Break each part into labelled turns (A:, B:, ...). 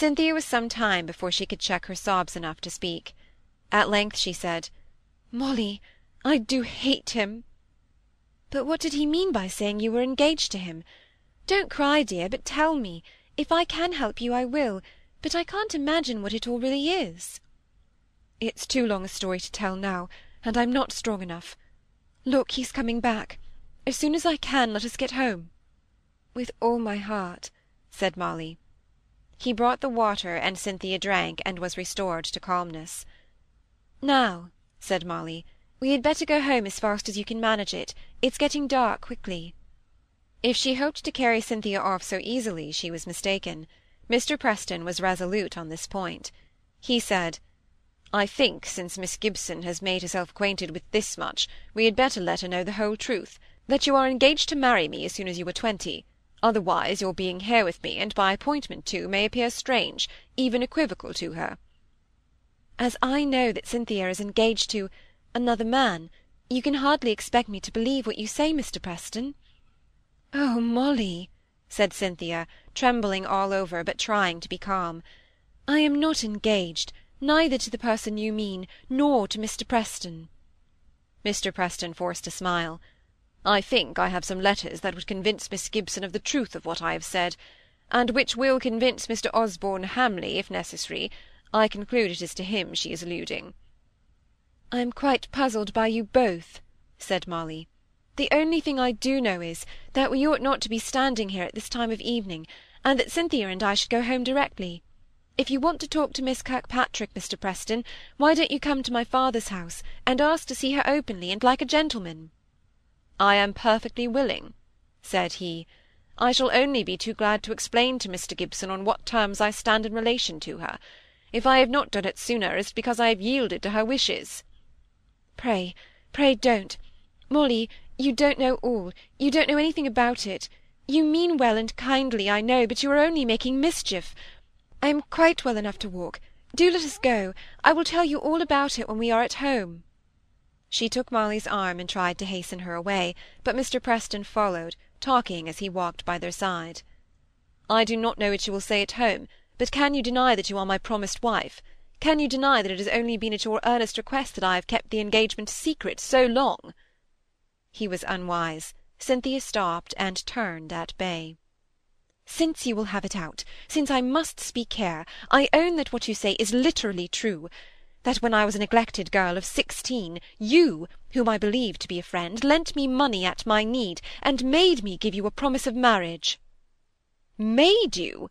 A: Cynthia was some time before she could check her sobs enough to speak. At length she said, "Molly, I do hate him." "But what did he mean by saying you were engaged to him? Don't cry, dear, but tell me. If I can help you, I will, but I can't imagine what it all really is." "It's too long a story to tell now, and I'm not strong enough. Look, he's coming back. As soon as I can, let us get home." "With all my heart," said Molly. He brought the water, and Cynthia drank, and was restored to calmness. "Now," said Molly, "we had better go home as fast as you can manage it. It's getting dark quickly." If she hoped to carry Cynthia off so easily, she was mistaken. Mr. Preston was resolute on this point. He said, "I think, since Miss Gibson has made herself acquainted with this much, we had better let her know the whole truth, that you are engaged to marry me as soon as you are twenty. Otherwise your being here with me, and by appointment too, may appear strange, even equivocal to her." "As I know that Cynthia is engaged to—another man, you can hardly expect me to believe what you say, Mr. Preston." "Oh, Molly!" said Cynthia, trembling all over, but trying to be calm. "I am not engaged, neither to the person you mean, nor to Mr. Preston." Mr. Preston forced a smile. I think I have some letters that would convince Miss Gibson of the truth of what I have said, and which will convince Mr. Osborne Hamley, if necessary. I conclude it is to him she is alluding." "I am quite puzzled by you both," said Molly. "The only thing I do know is, that we ought not to be standing here at this time of evening, and that Cynthia and I should go home directly. If you want to talk to Miss Kirkpatrick, Mr. Preston, why don't you come to my father's house, and ask to see her openly, and like a gentleman?" "I am perfectly willing," said he. "I shall only be too glad to explain to Mr. Gibson on what terms I stand in relation to her. If I have not done it sooner, it is because I have yielded to her wishes." "Pray, pray don't. Molly, you don't know all, you don't know anything about it. You mean well and kindly, I know, but you are only making mischief. I am quite well enough to walk. Do let us go. I will tell you all about it when we are at home." She took Molly's arm and tried to hasten her away, but Mr. Preston followed, talking as he walked by their side. "I do not know what you will say at home, but can you deny that you are my promised wife? Can you deny that it has only been at your earnest request that I have kept the engagement secret so long?" He was unwise. Cynthia stopped and turned at bay. "Since you will have it out, since I must speak here, I own that what you say is literally true that when I was a neglected girl of sixteen, you, whom I believed to be a friend, lent me money at my need, and made me give you a promise of marriage." "Made you?"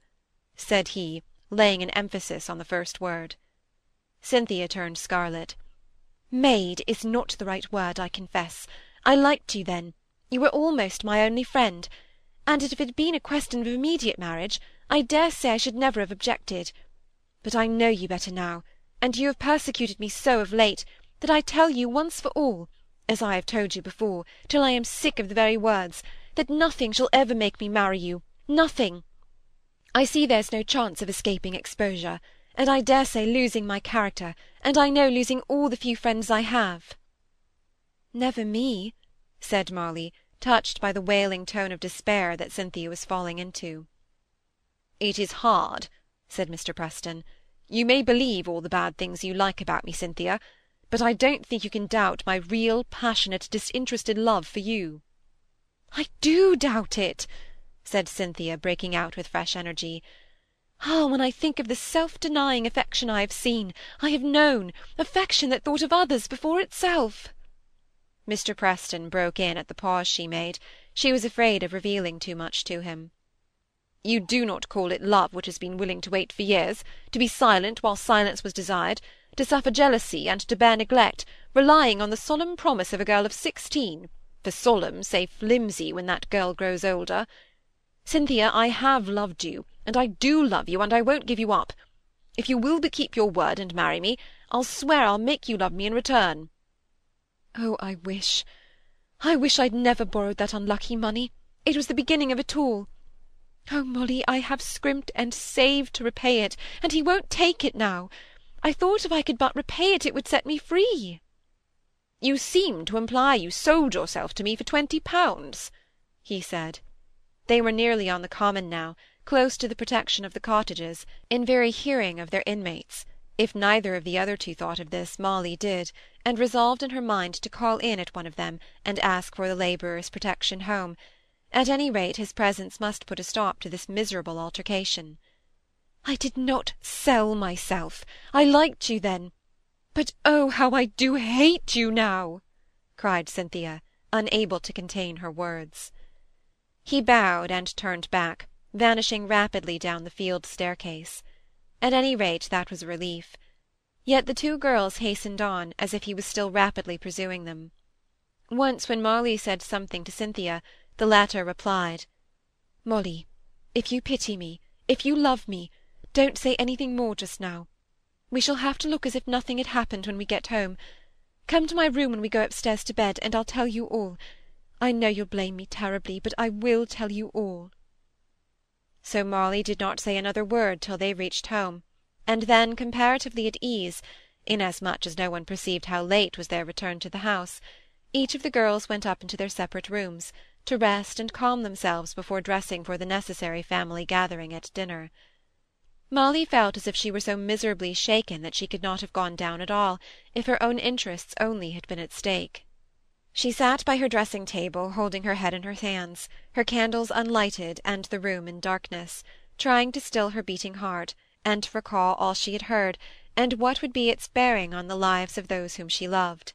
A: said he, laying an emphasis on the first word. Cynthia turned scarlet. "Made is not the right word, I confess. I liked you then. You were almost my only friend. And if it had been a question of immediate marriage, I dare say I should never have objected. But I know you better now and you have persecuted me so of late, that I tell you once for all, as I have told you before, till I am sick of the very words, that nothing shall ever make me marry you, nothing. I see there's no chance of escaping exposure, and I dare say losing my character, and I know losing all the few friends I have. Never me, said Molly, touched by the wailing tone of despair that Cynthia was falling into. It is hard, said Mr. Preston, you may believe all the bad things you like about me, Cynthia, but I don't think you can doubt my real, passionate, disinterested love for you." "I do doubt it," said Cynthia, breaking out with fresh energy. "Ah, when I think of the self-denying affection I have seen, I have known, affection that thought of others before itself—" Mr. Preston broke in at the pause she made. She was afraid of revealing too much to him. You do not call it love which has been willing to wait for years, to be silent while silence was desired, to suffer jealousy and to bear neglect, relying on the solemn promise of a girl of sixteen, for solemn, say flimsy, when that girl grows older. Cynthia, I have loved you, and I do love you, and I won't give you up. If you will but keep your word and marry me, I'll swear I'll make you love me in return. Oh, I wish, I wish I'd never borrowed that unlucky money. It was the beginning of it all. Oh, Molly, I have scrimped and saved to repay it, and he won't take it now. I thought if I could but repay it, it would set me free. You seem to imply you sold yourself to me for twenty pounds, he said. They were nearly on the common now. close to the protection of the cottages, in very hearing of their inmates. If neither of the other two thought of this, Molly did, and resolved in her mind to call in at one of them, and ask for the labourer's protection home. At any rate, his presence must put a stop to this miserable altercation. "I did not sell myself. I liked you then. But oh, how I do hate you now!" cried Cynthia, unable to contain her words. He bowed and turned back, vanishing rapidly down the field staircase. At any rate, that was a relief. Yet the two girls hastened on, as if he was still rapidly pursuing them. Once, when Molly said something to Cynthia, the latter replied, "Molly, if you pity me, if you love me, don't say anything more just now. We shall have to look as if nothing had happened when we get home. Come to my room when we go upstairs to bed, and I'll tell you all. I know you'll blame me terribly, but I will tell you all." So Molly did not say another word till they reached home, and then, comparatively at ease, inasmuch as no one perceived how late was their return to the house, each of the girls went up into their separate rooms, to rest and calm themselves before dressing for the necessary family gathering at dinner. Molly felt as if she were so miserably shaken that she could not have gone down at all, if her own interests only had been at stake. She sat by her dressing-table, holding her head in her hands, her candles unlighted and the room in darkness, trying to still her beating heart, and to recall all she had heard, and what would be its bearing on the lives of those whom she loved.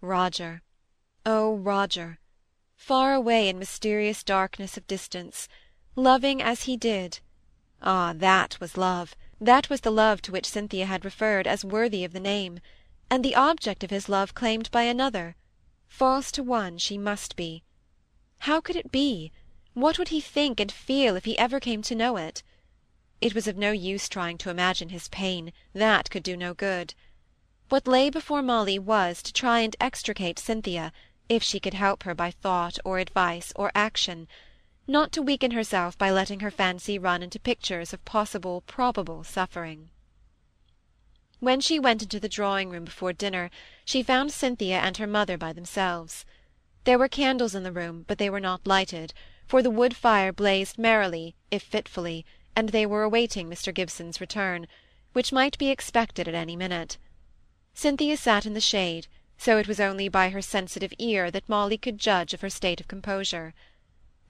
A: Roger! Oh, Roger! Far away in mysterious darkness of distance, loving as he did. Ah, that was love, that was the love to which Cynthia had referred as worthy of the name, and the object of his love claimed by another False to one she must be. How could it be? What would he think and feel if he ever came to know it? It was of no use trying to imagine his pain, that could do no good. What lay before Molly was to try and extricate Cynthia, if she could help her by thought or advice or action, not to weaken herself by letting her fancy run into pictures of possible, probable suffering. When she went into the drawing-room before dinner, she found Cynthia and her mother by themselves. There were candles in the room, but they were not lighted, for the wood fire blazed merrily, if fitfully, and they were awaiting Mr. Gibson's return, which might be expected at any minute. Cynthia sat in the shade, so it was only by her sensitive ear that Molly could judge of her state of composure.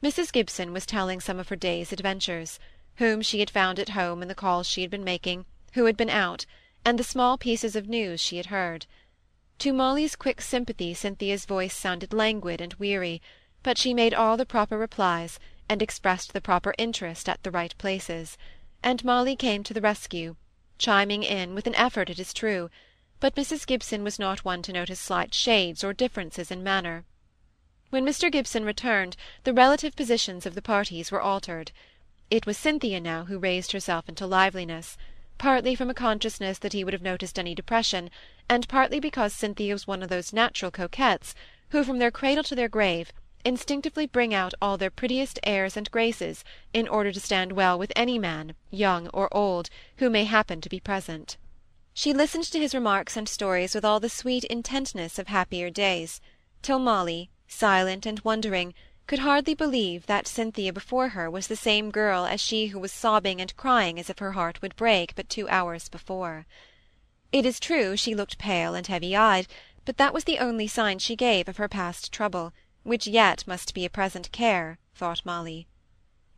A: Mrs. Gibson was telling some of her day's adventures, whom she had found at home in the calls she had been making, who had been out, and the small pieces of news she had heard. To Molly's quick sympathy Cynthia's voice sounded languid and weary, but she made all the proper replies, and expressed the proper interest at the right places, and Molly came to the rescue, chiming in, with an effort it is true, but Mrs. Gibson was not one to notice slight shades or differences in manner. When Mr. Gibson returned, the relative positions of the parties were altered. It was Cynthia now who raised herself into liveliness partly from a consciousness that he would have noticed any depression, and partly because Cynthia was one of those natural coquettes who, from their cradle to their grave, instinctively bring out all their prettiest airs and graces in order to stand well with any man, young or old, who may happen to be present. She listened to his remarks and stories with all the sweet intentness of happier days, till Molly, silent and wondering, could hardly believe that Cynthia before her was the same girl as she who was sobbing and crying as if her heart would break but two hours before. It is true she looked pale and heavy-eyed, but that was the only sign she gave of her past trouble, which yet must be a present care, thought Molly.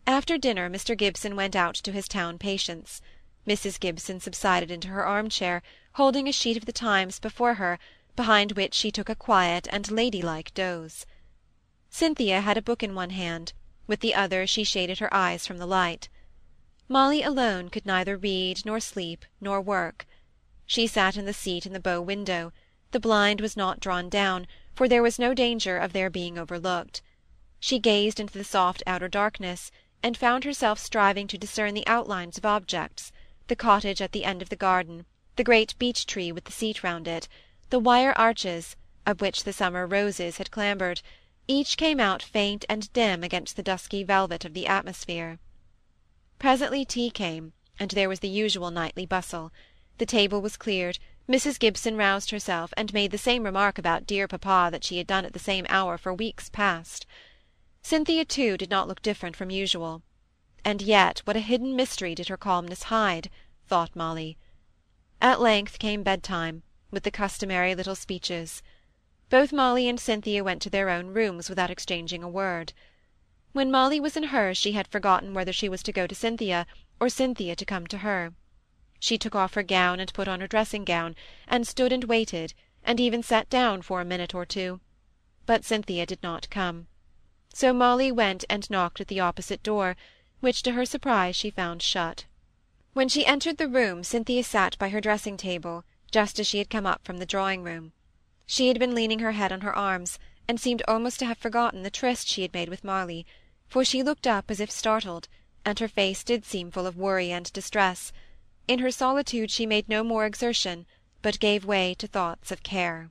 A: After dinner Mr. Gibson went out to his town patients. Mrs. Gibson subsided into her armchair, holding a sheet of the Times before her, behind which she took a quiet and ladylike doze. Cynthia had a book in one hand, with the other she shaded her eyes from the light. Molly alone could neither read, nor sleep, nor work. She sat in the seat in the bow window; the blind was not drawn down, for there was no danger of their being overlooked. She gazed into the soft outer darkness, and found herself striving to discern the outlines of objects, the cottage at the end of the garden, the great beech tree with the seat round it, the wire arches, of which the summer roses had clambered, each came out faint and dim against the dusky velvet of the atmosphere. Presently tea came, and there was the usual nightly bustle. The table was cleared, Mrs. Gibson roused herself, and made the same remark about dear papa that she had done at the same hour for weeks past. Cynthia, too, did not look different from usual. And yet what a hidden mystery did her calmness hide? thought Molly. At length came bedtime, with the customary little speeches. Both Molly and Cynthia went to their own rooms without exchanging a word. When Molly was in hers she had forgotten whether she was to go to Cynthia, or Cynthia to come to her. She took off her gown and put on her dressing gown, and stood and waited, and even sat down for a minute or two. But Cynthia did not come. So Molly went and knocked at the opposite door, which to her surprise she found shut. When she entered the room Cynthia sat by her dressing table, just as she had come up from the drawing room. She had been leaning her head on her arms, and seemed almost to have forgotten the tryst she had made with Molly, for she looked up as if startled, and her face did seem full of worry and distress. In her solitude she made no more exertion, but gave way to thoughts of care.